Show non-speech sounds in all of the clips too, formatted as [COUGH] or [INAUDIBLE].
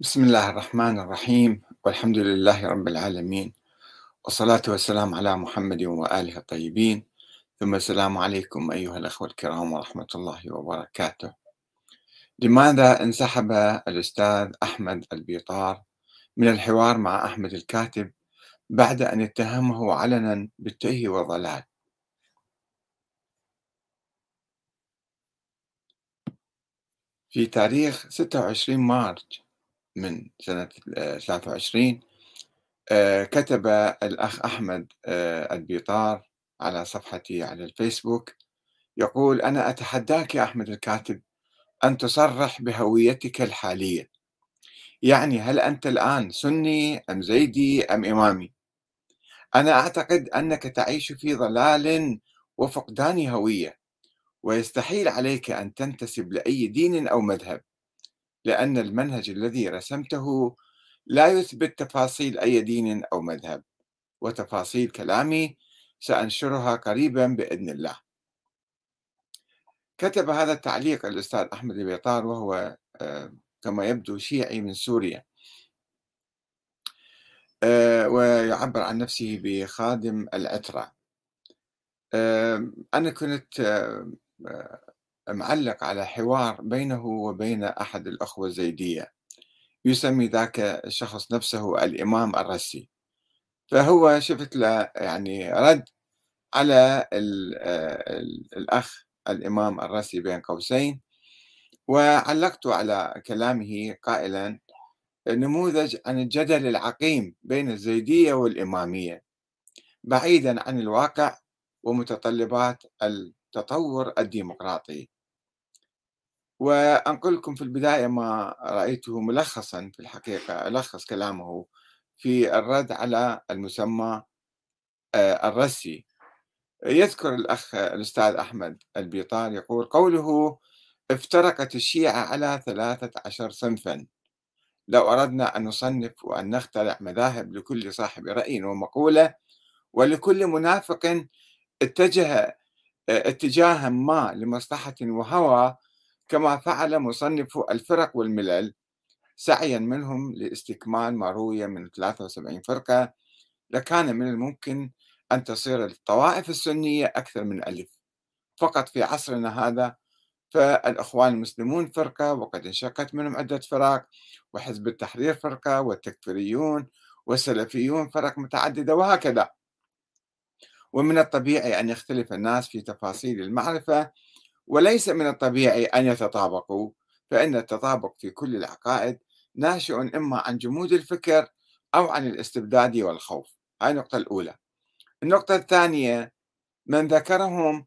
بسم الله الرحمن الرحيم. والحمد لله رب العالمين. والصلاة والسلام على محمد وآله الطيبين. ثم السلام عليكم أيها الأخوة الكرام ورحمة الله وبركاته. لماذا انسحب الأستاذ أحمد البيطار من الحوار مع أحمد الكاتب بعد أن اتهمه علنا بالتيه والضلال؟ في تاريخ 26 مارس من سنة 23 آه، كتب الأخ أحمد آه، البيطار على صفحتي على الفيسبوك يقول أنا أتحداك يا أحمد الكاتب أن تصرح بهويتك الحالية. يعني هل أنت الآن سني أم زيدي أم إمامي؟ أنا أعتقد أنك تعيش في ضلال وفقدان هوية ويستحيل عليك أن تنتسب لأي دين أو مذهب. لأن المنهج الذي رسمته لا يثبت تفاصيل أي دين أو مذهب وتفاصيل كلامي سأنشرها قريبا بإذن الله. كتب هذا التعليق الأستاذ أحمد البيطار وهو آه، كما يبدو شيعي من سوريا. آه، ويعبر عن نفسه بخادم العترة. آه، أنا كنت معلق على حوار بينه وبين أحد الأخوة الزيدية يسمي ذاك الشخص نفسه الإمام الرسي. فهو شفت له يعني رد على الأخ الإمام الرسي بين قوسين وعلقت على كلامه قائلا نموذج عن الجدل العقيم بين الزيدية والإمامية بعيدا عن الواقع ومتطلبات التطور الديمقراطي. وأنقل لكم في البداية ما رأيته ملخصا في الحقيقة ألخص كلامه في الرد على المسمى آه، الرسي. يذكر الأخ الأستاذ أحمد البيطار يقول قوله افترقت الشيعة على ثلاثة عشر صنفا. لو أردنا أن نصنف وأن نخترع مذاهب لكل صاحب رأي ومقولة ولكل منافق اتجه آه، اتجاها ما لمصلحة وهوى كما فعل مصنف الفرق والملل. سعيا منهم لاستكمال ما روي من 73 فرقة. لكان من الممكن أن تصير الطوائف السنية أكثر من ألف. فقط في عصرنا هذا فالإخوان المسلمون فرقة وقد انشقت منهم عدة فرق وحزب التحرير فرقة والتكفيريون والسلفيون فرق متعددة وهكذا. ومن الطبيعي أن يختلف الناس في تفاصيل المعرفة وليس من الطبيعي أن يتطابقوا فإن التطابق في كل العقائد ناشئ إما عن جمود الفكر أو عن الاستبداد والخوف. هاي النقطة الأولى. النقطة الثانية من ذكرهم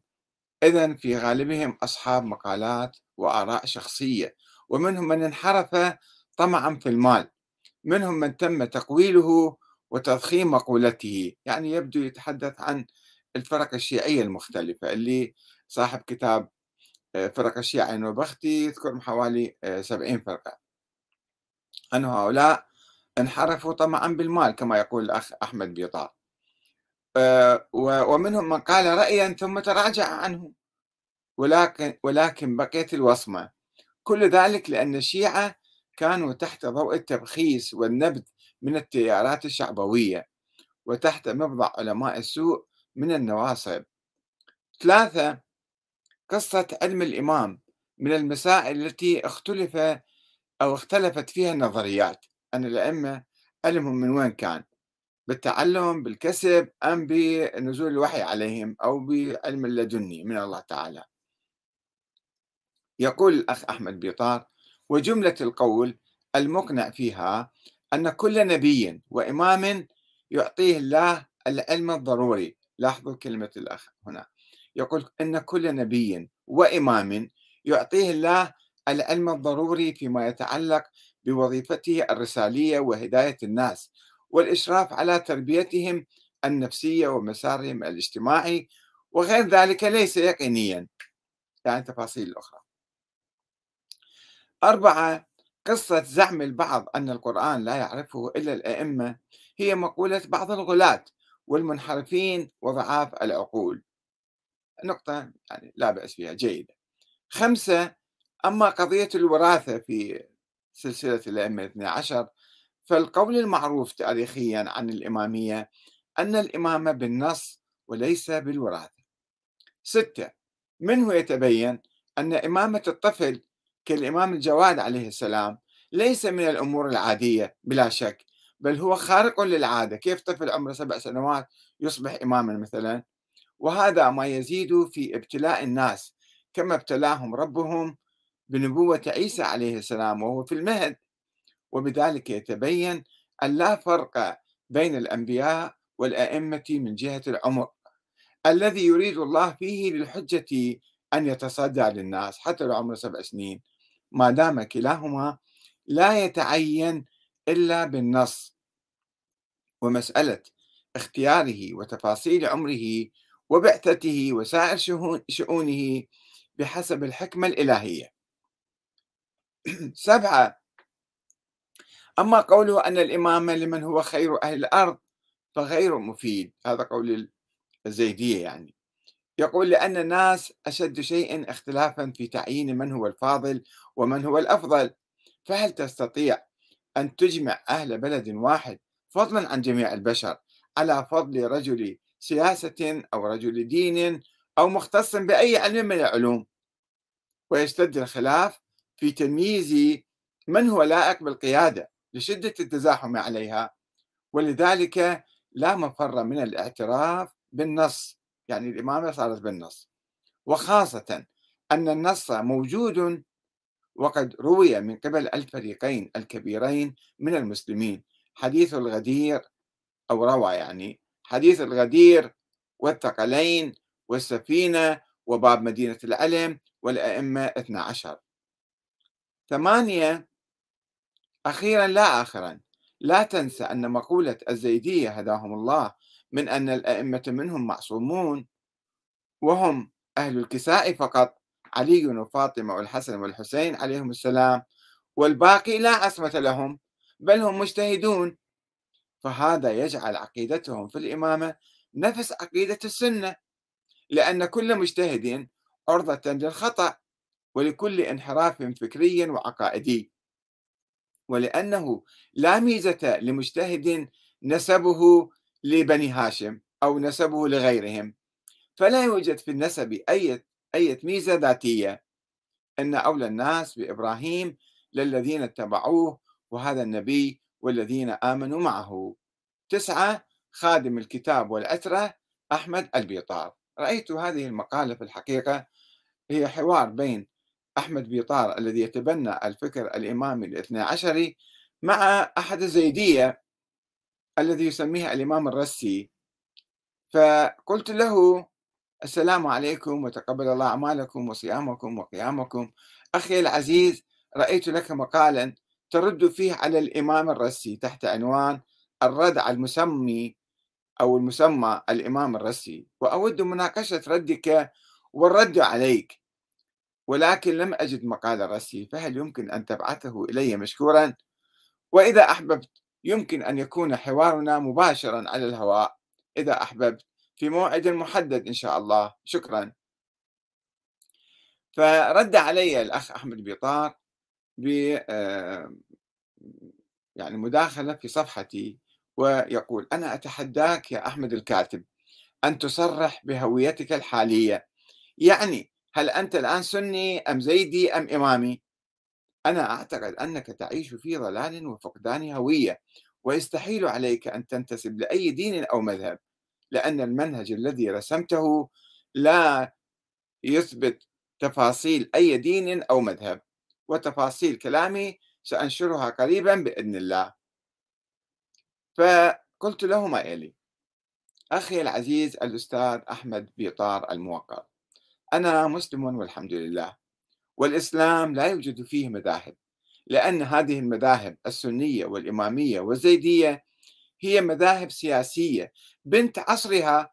إذا في غالبهم أصحاب مقالات وآراء شخصية ومنهم من انحرف طمعا في المال منهم من تم تقويله وتضخيم مقولته. يعني يبدو يتحدث عن الفرق الشيعية المختلفة اللي صاحب كتاب فرق الشيعة النوبختي يذكر حوالي 70 آه، فرقة. أن هؤلاء انحرفوا طمعا بالمال كما يقول الأخ أحمد بيطار. آه، ومنهم من قال رأيا ثم تراجع عنه. ولكن ولكن بقيت الوصمة. كل ذلك لأن الشيعة كانوا تحت ضوء التبخيس والنبذ من التيارات الشعبوية وتحت مبضع علماء السوء من النواصب. ثلاثة قصة علم الإمام من المسائل التي اختلف أو اختلفت فيها النظريات. أن الأئمة علمهم من وين كان؟ بالتعلم بالكسب أم بنزول الوحي عليهم أو بعلم اللدني من الله تعالى. يقول الأخ أحمد بيطار وجملة القول المقنع فيها أن كل نبي وإمام يعطيه الله العلم الضروري. لاحظوا كلمة الأخ هنا. يقول إن كل نبي وإمام يعطيه الله العلم الضروري فيما يتعلق بوظيفته الرسالية وهداية الناس والإشراف على تربيتهم النفسية ومسارهم الاجتماعي وغير ذلك ليس يقينيا. يعني تفاصيل أخرى. أربعة قصة زعم البعض أن القرآن لا يعرفه إلا الأئمة هي مقولة بعض الغلاة والمنحرفين وضعاف العقول. نقطة يعني لا بأس فيها جيدة. خمسة أما قضية الوراثة في سلسلة الأئمة الاثنى عشر فالقول المعروف تاريخيا عن الإمامية أن الإمامة بالنص وليس بالوراثة. ستة منه يتبين أن إمامة الطفل كالإمام الجواد عليه السلام ليس من الأمور العادية؟ بلا شك بل هو خارق للعادة. كيف طفل عمره سبع سنوات يصبح إماما مثلا؟ وهذا ما يزيد في ابتلاء الناس كما ابتلاهم ربهم بنبوة عيسى عليه السلام وهو في المهد. وبذلك يتبين أن لا فرق بين الأنبياء والأئمة من جهة العمر. الذي يريد الله فيه للحجة أن يتصدى للناس حتى لو عمره سبع سنين. ما دام كلاهما لا يتعين إلا بالنص. ومسألة اختياره وتفاصيل عمره وبعثته وسائر شؤونه بحسب الحكمة الإلهية. [CLEARS THROAT] سبعة أما قوله أن الإمامة لمن هو خير أهل الأرض فغير مفيد. هذا قول الزيدية يعني. يقول لأن الناس أشد شيء اختلافا في تعيين من هو الفاضل ومن هو الأفضل. فهل تستطيع أن تجمع أهل بلد واحد فضلا عن جميع البشر على فضل رجل سياسة أو رجل دين أو مختص بأي علم من العلوم. ويشتد الخلاف في تمييز من هو لائق بالقيادة لشدة التزاحم عليها. ولذلك لا مفر من الاعتراف بالنص يعني الإمامة صارت بالنص. وخاصة أن النص موجود وقد روي من قبل الفريقين الكبيرين من المسلمين حديث الغدير أو روى يعني حديث الغدير والثقلين والسفينة وباب مدينة العلم والأئمة 12 ثمانية أخيرا لا آخرا. لا تنسى أن مقولة الزيدية هداهم الله من أن الأئمة منهم معصومون وهم أهل الكساء فقط. علي وفاطمة والحسن والحسين عليهم السلام والباقي لا عصمة لهم بل هم مجتهدون فهذا يجعل عقيدتهم في الإمامة نفس عقيدة السنة لأن كل مجتهد عرضة للخطأ ولكل انحراف فكري وعقائدي. ولأنه لا ميزة لمجتهد نسبه لبني هاشم أو نسبه لغيرهم. فلا يوجد في النسب أي أي ميزة ذاتية. أن أولى الناس بإبراهيم للذين اتبعوه وهذا النبي والذين آمنوا معه. تسعة خادم الكتاب والعترة أحمد البيطار. رأيت هذه المقالة في الحقيقة. هي حوار بين أحمد بيطار الذي يتبنى الفكر الإمامي الاثنى عشري مع أحد الزيدية الذي يسميه الإمام الرسي. فقلت له السلام عليكم وتقبل الله أعمالكم وصيامكم وقيامكم. أخي العزيز رأيت لك مقالا ترد فيه على الإمام الرسي تحت عنوان الرد على المسمي أو المسمى الإمام الرسي. وأود مناقشة ردك والرد عليك ولكن لم أجد مقال الرسي فهل يمكن أن تبعثه إلي مشكورا؟ وإذا أحببت يمكن أن يكون حوارنا مباشرا على الهواء. إذا أحببت في موعد محدد إن شاء الله. شكرا. فرد علي الأخ أحمد بيطار ب آه، يعني مداخلة في صفحتي ويقول أنا أتحداك يا أحمد الكاتب أن تصرح بهويتك الحالية. يعني هل أنت الآن سني أم زيدي أم إمامي؟ أنا أعتقد أنك تعيش في ضلال وفقدان هوية ويستحيل عليك أن تنتسب لأي دين أو مذهب لأن المنهج الذي رسمته لا يثبت تفاصيل أي دين أو مذهب. وتفاصيل كلامي سأنشرها قريبا بإذن الله. فقلت له ما يلي أخي العزيز الأستاذ أحمد بيطار الموقر أنا مسلم والحمد لله والإسلام لا يوجد فيه مذاهب لأن هذه المذاهب السنية والإمامية والزيدية هي مذاهب سياسية بنت عصرها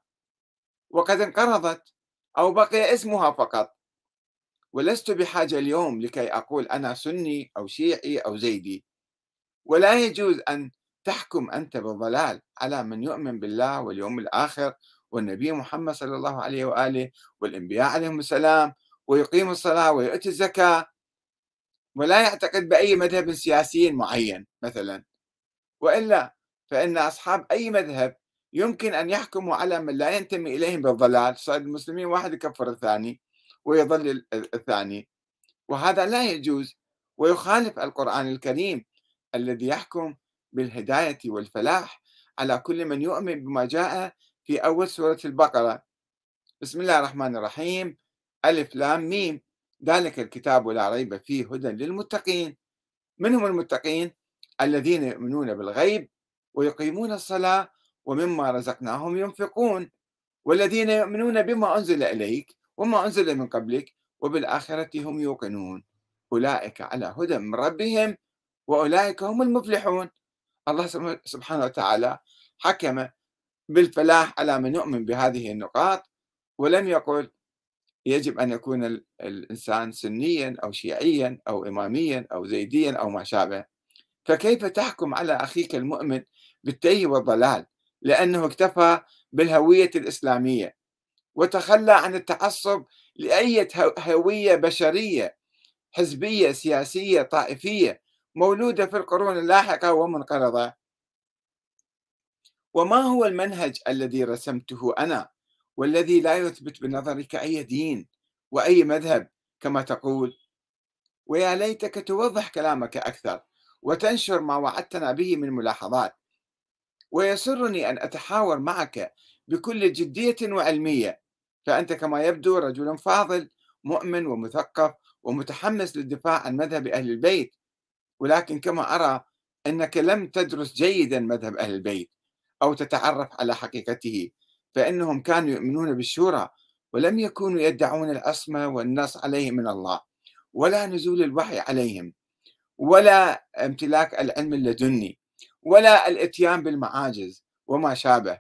وقد انقرضت أو بقي اسمها فقط. ولست بحاجة اليوم لكي أقول أنا سني أو شيعي أو زيدي. ولا يجوز أن تحكم أنت بالضلال على من يؤمن بالله واليوم الآخر والنبي محمد صلى الله عليه وآله والأنبياء عليهم السلام ويقيم الصلاة ويؤتي الزكاة. ولا يعتقد بأي مذهب سياسي معين مثلا. وإلا فإن أصحاب أي مذهب يمكن أن يحكموا على من لا ينتمي إليهم بالضلال. صار المسلمين واحد يكفر الثاني. ويضل الثاني. وهذا لا يجوز. ويخالف القرآن الكريم الذي يحكم بالهداية والفلاح على كل من يؤمن بما جاء في أول سورة البقرة. بسم الله الرحمن الرحيم. ألف لام ميم. ذلك الكتاب لا ريب فيه هدى للمتقين. من هم المتقين الذين يؤمنون بالغيب ويقيمون الصلاة ومما رزقناهم ينفقون. والذين يؤمنون بما أنزل إليك وما أنزل من قبلك وبالآخرة هم يوقنون. أولئك على هدى من ربهم وأولئك هم المفلحون. الله سبحانه وتعالى حكم بالفلاح على من يؤمن بهذه النقاط ولم يقل يجب أن يكون الإنسان سنيا أو شيعيا أو إماميا أو زيديا أو ما شابه. فكيف تحكم على أخيك المؤمن بالتيه والضلال؟ لأنه اكتفى بالهوية الإسلامية. وتخلى عن التعصب لأي هوية بشرية حزبية سياسية طائفية مولودة في القرون اللاحقة ومنقرضة. وما هو المنهج الذي رسمته أنا والذي لا يثبت بنظرك أي دين وأي مذهب كما تقول؟ ويا ليتك توضح كلامك أكثر وتنشر ما وعدتنا به من ملاحظات. ويسرني أن أتحاور معك بكل جدية وعلمية. فأنت كما يبدو رجل فاضل مؤمن ومثقف ومتحمس للدفاع عن مذهب أهل البيت. ولكن كما أرى أنك لم تدرس جيدا مذهب أهل البيت أو تتعرف على حقيقته فإنهم كانوا يؤمنون بالشورى ولم يكونوا يدعون العصمة والنص عليهم من الله ولا نزول الوحي عليهم ولا امتلاك العلم اللدني ولا الإتيان بالمعاجز وما شابه.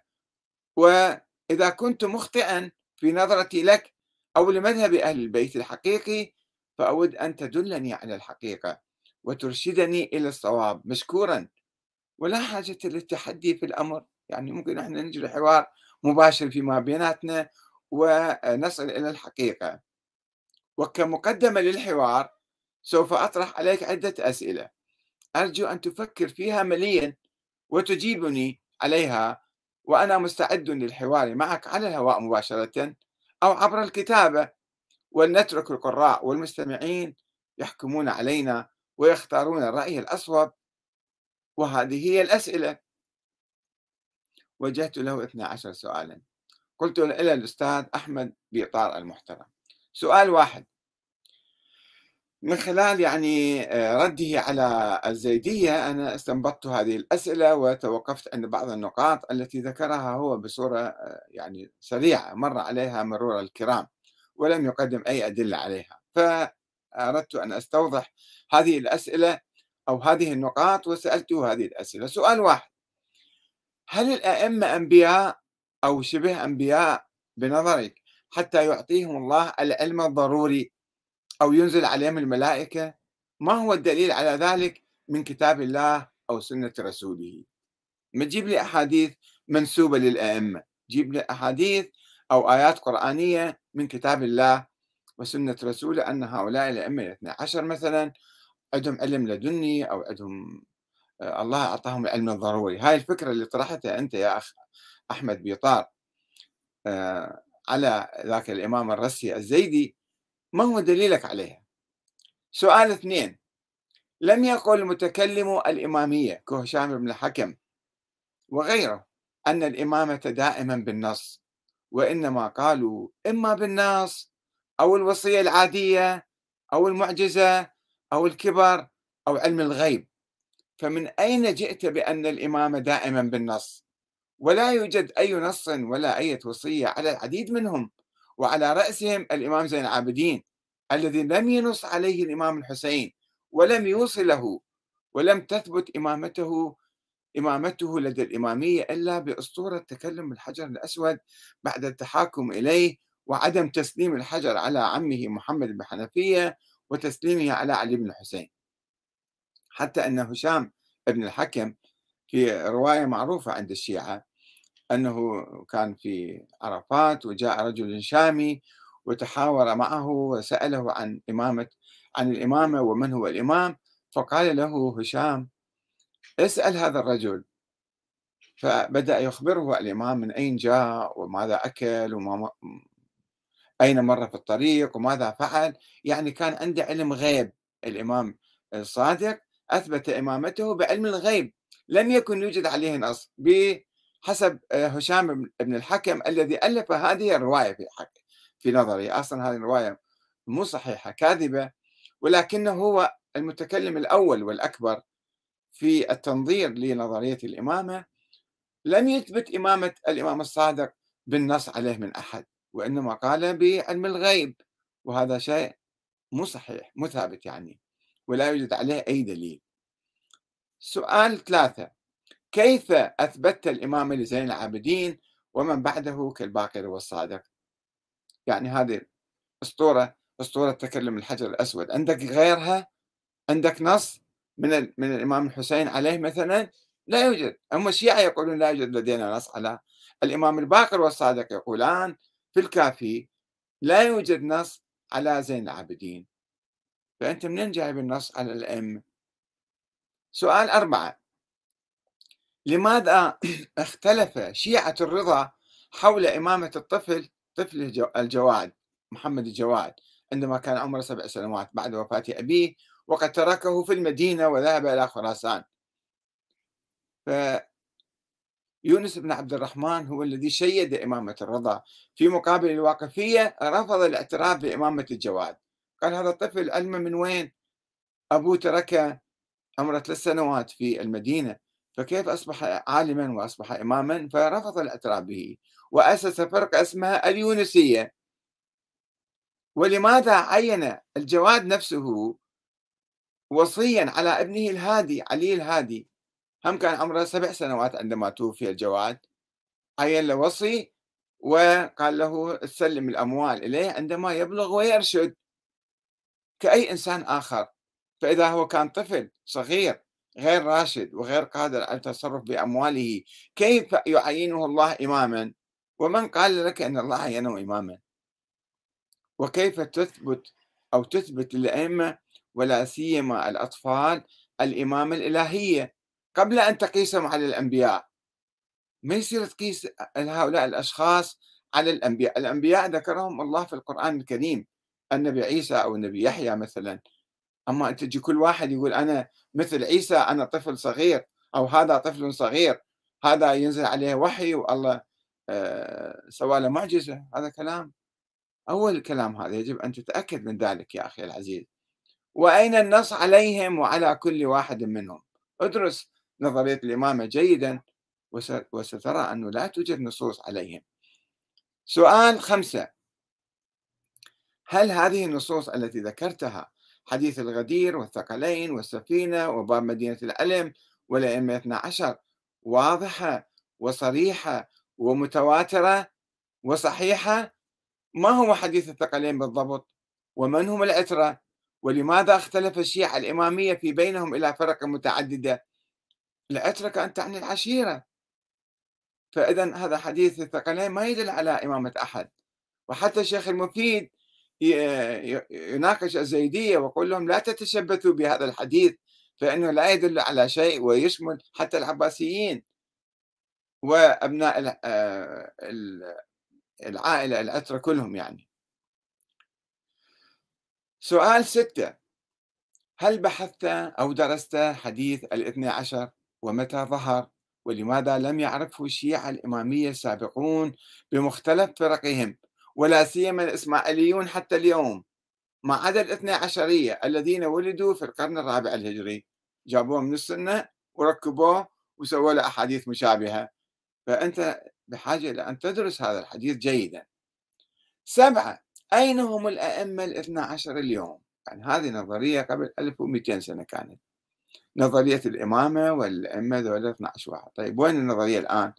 وإذا كنت مخطئا في نظرتي لك أو لمذهب أهل البيت الحقيقي فأود أن تدلني على الحقيقة وترشدني إلى الصواب مشكورا. ولا حاجة للتحدي في الأمر يعني ممكن إحنا نجري حوار مباشر فيما بيناتنا ونصل إلى الحقيقة. وكمقدمة للحوار سوف أطرح عليك عدة أسئلة. أرجو أن تفكر فيها مليا وتجيبني عليها وأنا مستعد للحوار معك على الهواء مباشرة أو عبر الكتابة. ولنترك القراء والمستمعين يحكمون علينا ويختارون الرأي الأصوب وهذه هي الأسئلة. وجهت له 12 سؤالا. قلت إلى الأستاذ أحمد بإطار المحترم. سؤال واحد. من خلال يعني آه، رده على الزيدية أنا استنبطت هذه الأسئلة وتوقفت عند بعض النقاط التي ذكرها هو بصورة آه، يعني سريعة مر عليها مرور الكرام ولم يقدم أي أدلة عليها. فأردت أن أستوضح هذه الأسئلة أو هذه النقاط وسألته هذه الأسئلة. سؤال واحد. هل الأئمة أنبياء أو شبه أنبياء بنظرك حتى يعطيهم الله العلم الضروري أو ينزل عليهم الملائكة ما هو الدليل على ذلك؟ من كتاب الله أو سنة رسوله. ما تجيب لي أحاديث منسوبة للأئمة جيب لي أحاديث أو آيات قرآنية من كتاب الله وسنة رسوله أن هؤلاء الأئمة الاثنى عشر مثلا عندهم علم لدني أو عندهم آه، الله أعطاهم العلم الضروري. هاي الفكرة اللي طرحتها أنت يا أخ أحمد بيطار آه، على ذاك الإمام الرسي الزيدي ما هو دليلك عليها؟ سؤال اثنين. لم يقل متكلم الإمامية كهشام بن الحكم وغيره أن الإمامة دائما بالنص وإنما قالوا إما بالنص أو الوصية العادية أو المعجزة أو الكبر أو علم الغيب. فمن أين جئت بأن الإمامة دائما بالنص؟ ولا يوجد أي نص ولا أي وصية على العديد منهم. وعلى رأسهم الإمام زين العابدين الذي لم ينص عليه الإمام الحسين ولم يوصله ولم تثبت إمامته إمامته لدى الإمامية إلا بأسطورة تكلم الحجر الأسود بعد التحاكم إليه وعدم تسليم الحجر على عمه محمد بن حنفية وتسليمه على علي بن الحسين. حتى أن هشام بن الحكم في رواية معروفة عند الشيعة أنه كان في عرفات وجاء رجل شامي وتحاور معه وسأله عن إمامة عن الإمامة ومن هو الإمام فقال له هشام اسأل هذا الرجل. فبدأ يخبره الإمام من أين جاء وماذا أكل وما أين مر في الطريق وماذا فعل. يعني كان عنده علم غيب. الإمام الصادق أثبت إمامته بعلم الغيب. لم يكن يوجد عليه نص. بحسب هشام بن الحكم الذي ألف هذه الرواية في حق في نظري. أصلا هذه الرواية مو صحيحة كاذبة ولكنه هو المتكلم الأول والأكبر في التنظير لنظرية الإمامة. لم يثبت إمامة الإمام الصادق بالنص عليه من أحد وإنما قال بعلم الغيب وهذا شيء مو صحيح مو ثابت يعني ولا يوجد عليه أي دليل. سؤال ثلاثة. كيف أثبتت الإمامة لزين العابدين ومن بعده كالباقر والصادق؟ يعني هذه أسطورة أسطورة تكلم الحجر الأسود. عندك غيرها؟ عندك نص من من الإمام الحسين عليه مثلا؟ لا يوجد. هم الشيعة يقولون لا يوجد لدينا نص على الإمام الباقر والصادق يقولان في الكافي لا يوجد نص على زين العابدين. فأنت منين جايب النص على الأئمة؟ سؤال أربعة. لماذا اختلف شيعة الرضا حول إمامة الطفل طفل الجواد محمد الجواد عندما كان عمره سبع سنوات بعد وفاة أبيه وقد تركه في المدينة وذهب إلى خراسان. يونس بن عبد الرحمن هو الذي شيد إمامة الرضا. في مقابل الواقفية رفض الاعتراف بإمامة الجواد. قال هذا الطفل علمه من وين؟ أبوه تركه عمره ثلاث سنوات في المدينة. فكيف أصبح عالما وأصبح إماما؟ فرفض الاعتراف به. وأسس فرقة اسمها اليونسية. ولماذا عين الجواد نفسه وصيا على ابنه الهادي علي الهادي؟ هم كان عمره سبع سنوات عندما توفي الجواد. عين له وصي وقال له سلم الأموال إليه عندما يبلغ ويرشد. كأي إنسان آخر. فإذا هو كان طفل صغير غير راشد وغير قادر على التصرف بأمواله كيف يعينه الله إماما؟ ومن قال لك أن الله عينه إماما؟ وكيف تثبت أو تثبت للأئمة ولا سيما الأطفال الإمامة الإلهية قبل أن تقيسهم على الأنبياء؟ ما يصير تقيس هؤلاء الأشخاص على الأنبياء؟ الأنبياء ذكرهم الله في القرآن الكريم النبي عيسى أو النبي يحيى مثلا. أما أنت تجي كل واحد يقول أنا مثل عيسى أنا طفل صغير أو هذا طفل صغير هذا ينزل عليه وحي والله آه، سوى له معجزة هذا كلام. أول الكلام هذا يجب أن تتأكد من ذلك يا أخي العزيز. وأين النص عليهم وعلى كل واحد منهم؟ ادرس نظرية الإمامة جيدا وسترى أنه لا توجد نصوص عليهم. سؤال خمسة. هل هذه النصوص التي ذكرتها حديث الغدير والثقلين والسفينة وباب مدينة العلم والأئمة 12 واضحة وصريحة ومتواترة وصحيحة. ما هو حديث الثقلين بالضبط؟ ومن هم الأترة؟ ولماذا اختلف الشيعة الإمامية في بينهم إلى فرق متعددة؟ لأترك أن تعني العشيرة. فإذا هذا حديث الثقلين ما يدل على إمامة أحد. وحتى الشيخ المفيد يناقش الزيدية ويقول لهم لا تتشبثوا بهذا الحديث فإنه لا يدل على شيء ويشمل حتى العباسيين وأبناء آه، العائلة الأترة كلهم يعني. سؤال ستة. هل بحثت أو درست حديث الاثنى عشر ومتى ظهر؟ ولماذا لم يعرفه الشيعة الإمامية السابقون بمختلف فرقهم ولا سيما الإسماعيليون حتى اليوم. ما عدا الاثنى عشرية الذين ولدوا في القرن الرابع الهجري. جابوه من السنة وركبوه وسووا له أحاديث مشابهة. فأنت بحاجة إلى أن تدرس هذا الحديث جيدا. سبعة أين هم الأئمة الاثنى عشر اليوم؟ يعني هذه نظرية قبل 1200 سنة كانت. نظرية الإمامة والأئمة ذولا 12 واحد. طيب وين النظرية الآن؟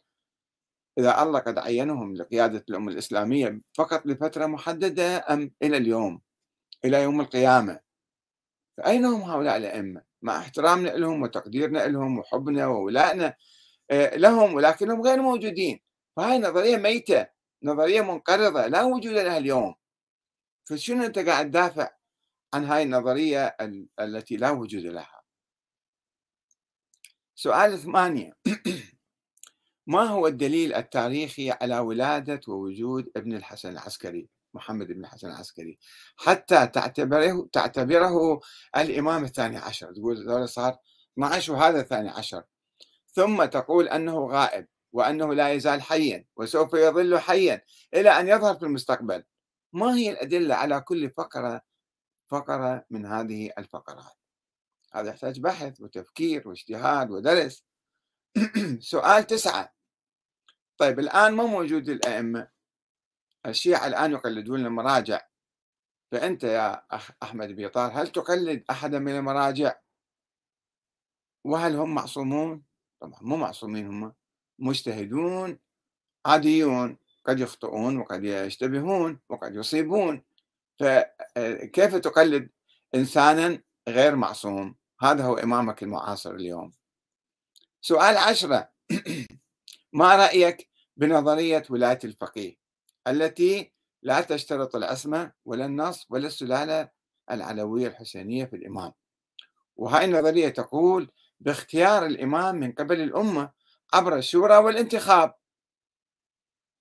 إذا الله قد عينهم لقيادة الأمة الإسلامية فقط لفترة محددة أم إلى اليوم إلى يوم القيامة. فأين هم هؤلاء الأئمة؟ مع احترامنا لهم وتقديرنا لهم وحبنا وولائنا آه، لهم ولكنهم غير موجودين. فهاي نظرية ميتة نظرية منقرضة لا وجود لها اليوم. فشنو أنت قاعد تدافع عن هاي النظرية التي لا وجود لها؟ سؤال ثمانية. [CLEARS THROAT] ما هو الدليل التاريخي على ولادة ووجود ابن الحسن العسكري محمد بن الحسن العسكري؟ حتى تعتبره تعتبره الإمام الثاني عشر. تقول صار 12 وهذا الثاني عشر. ثم تقول أنه غائب وأنه لا يزال حيا وسوف يظل حيا إلى أن يظهر في المستقبل. ما هي الأدلة على كل فقرة فقرة من هذه الفقرات؟ هذا يحتاج بحث وتفكير واجتهاد ودرس. [CLEARS THROAT] سؤال تسعة. طيب الآن ما موجود الأئمة. الشيعة الآن يقلدون المراجع. فأنت يا أخ أحمد بيطار هل تقلد أحدا من المراجع؟ وهل هم معصومون؟ طبعا مو معصومين هم مجتهدون عاديون قد يخطئون وقد يشتبهون وقد يصيبون. فكيف تقلد إنسانا غير معصوم؟ هذا هو إمامك المعاصر اليوم. سؤال عشرة. [CLEARS THROAT] ما رأيك بنظرية ولاية الفقيه التي لا تشترط العصمة ولا النص ولا السلالة العلوية الحسينية في الإمام. وهذه النظرية تقول باختيار الإمام من قبل الأمة عبر الشورى والانتخاب.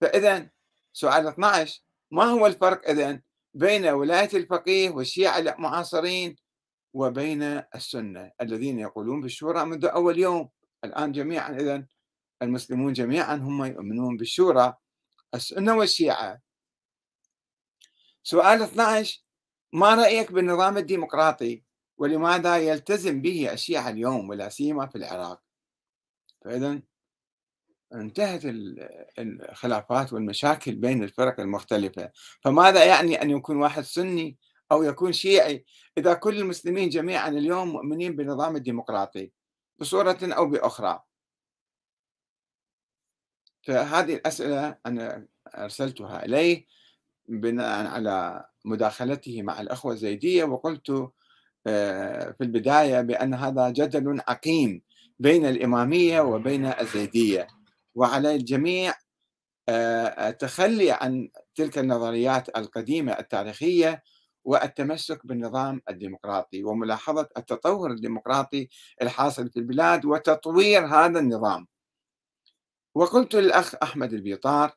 فإذا سؤال 12 ما هو الفرق إذن بين ولاية الفقيه والشيعة المعاصرين وبين السنة الذين يقولون بالشورى منذ أول يوم؟ الآن جميعا إذن المسلمون جميعا هم يؤمنون بالشورى السنة والشيعة. سؤال 12 ما رأيك بالنظام الديمقراطي ولماذا يلتزم به الشيعة اليوم ولا سيما في العراق؟ فإذا انتهت الخلافات والمشاكل بين الفرق المختلفة. فماذا يعني أن يكون واحد سني أو يكون شيعي إذا كل المسلمين جميعا اليوم مؤمنين بالنظام الديمقراطي بصورة أو بأخرى؟ فهذه الأسئلة أنا أرسلتها إليه بناء على مداخلته مع الأخوة الزيدية وقلت آه، في البداية بأن هذا جدل عقيم بين الإمامية وبين الزيدية. وعلى الجميع آه، التخلي عن تلك النظريات القديمة التاريخية والتمسك بالنظام الديمقراطي وملاحظة التطور الديمقراطي الحاصل في البلاد وتطوير هذا النظام. وقلت للأخ أحمد البيطار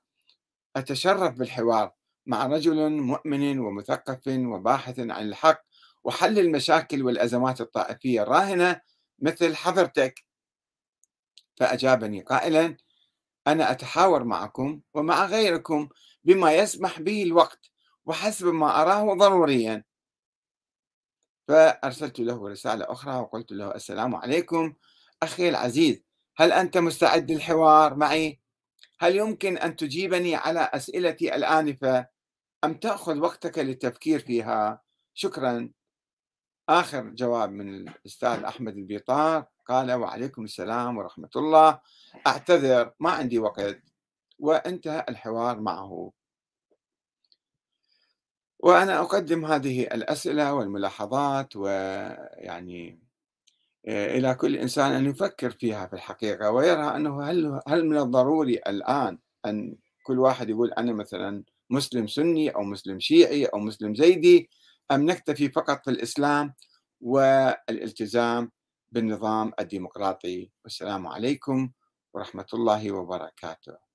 أتشرف بالحوار مع رجل مؤمن ومثقف وباحث عن الحق وحل المشاكل والأزمات الطائفية الراهنة مثل حضرتك. فأجابني قائلا أنا أتحاور معكم ومع غيركم بما يسمح به الوقت وحسب ما أراه ضروريا. فأرسلت له رسالة أخرى وقلت له السلام عليكم أخي العزيز هل أنت مستعد للحوار معي؟ هل يمكن أن تجيبني على أسئلتي الآنفة؟ أم تأخذ وقتك للتفكير فيها؟ شكرا. آخر جواب من الأستاذ أحمد البيطار. قال وعليكم السلام ورحمة الله. أعتذر ما عندي وقت. وانتهى الحوار معه. وأنا أقدم هذه الأسئلة والملاحظات ويعني إلى كل إنسان أن يفكر فيها في الحقيقة ويرى أنه هل هل من الضروري الآن أن كل واحد يقول أنا مثلا مسلم سني أو مسلم شيعي أو مسلم زيدي أم نكتفي فقط في الإسلام والالتزام بالنظام الديمقراطي؟ والسلام عليكم ورحمة الله وبركاته.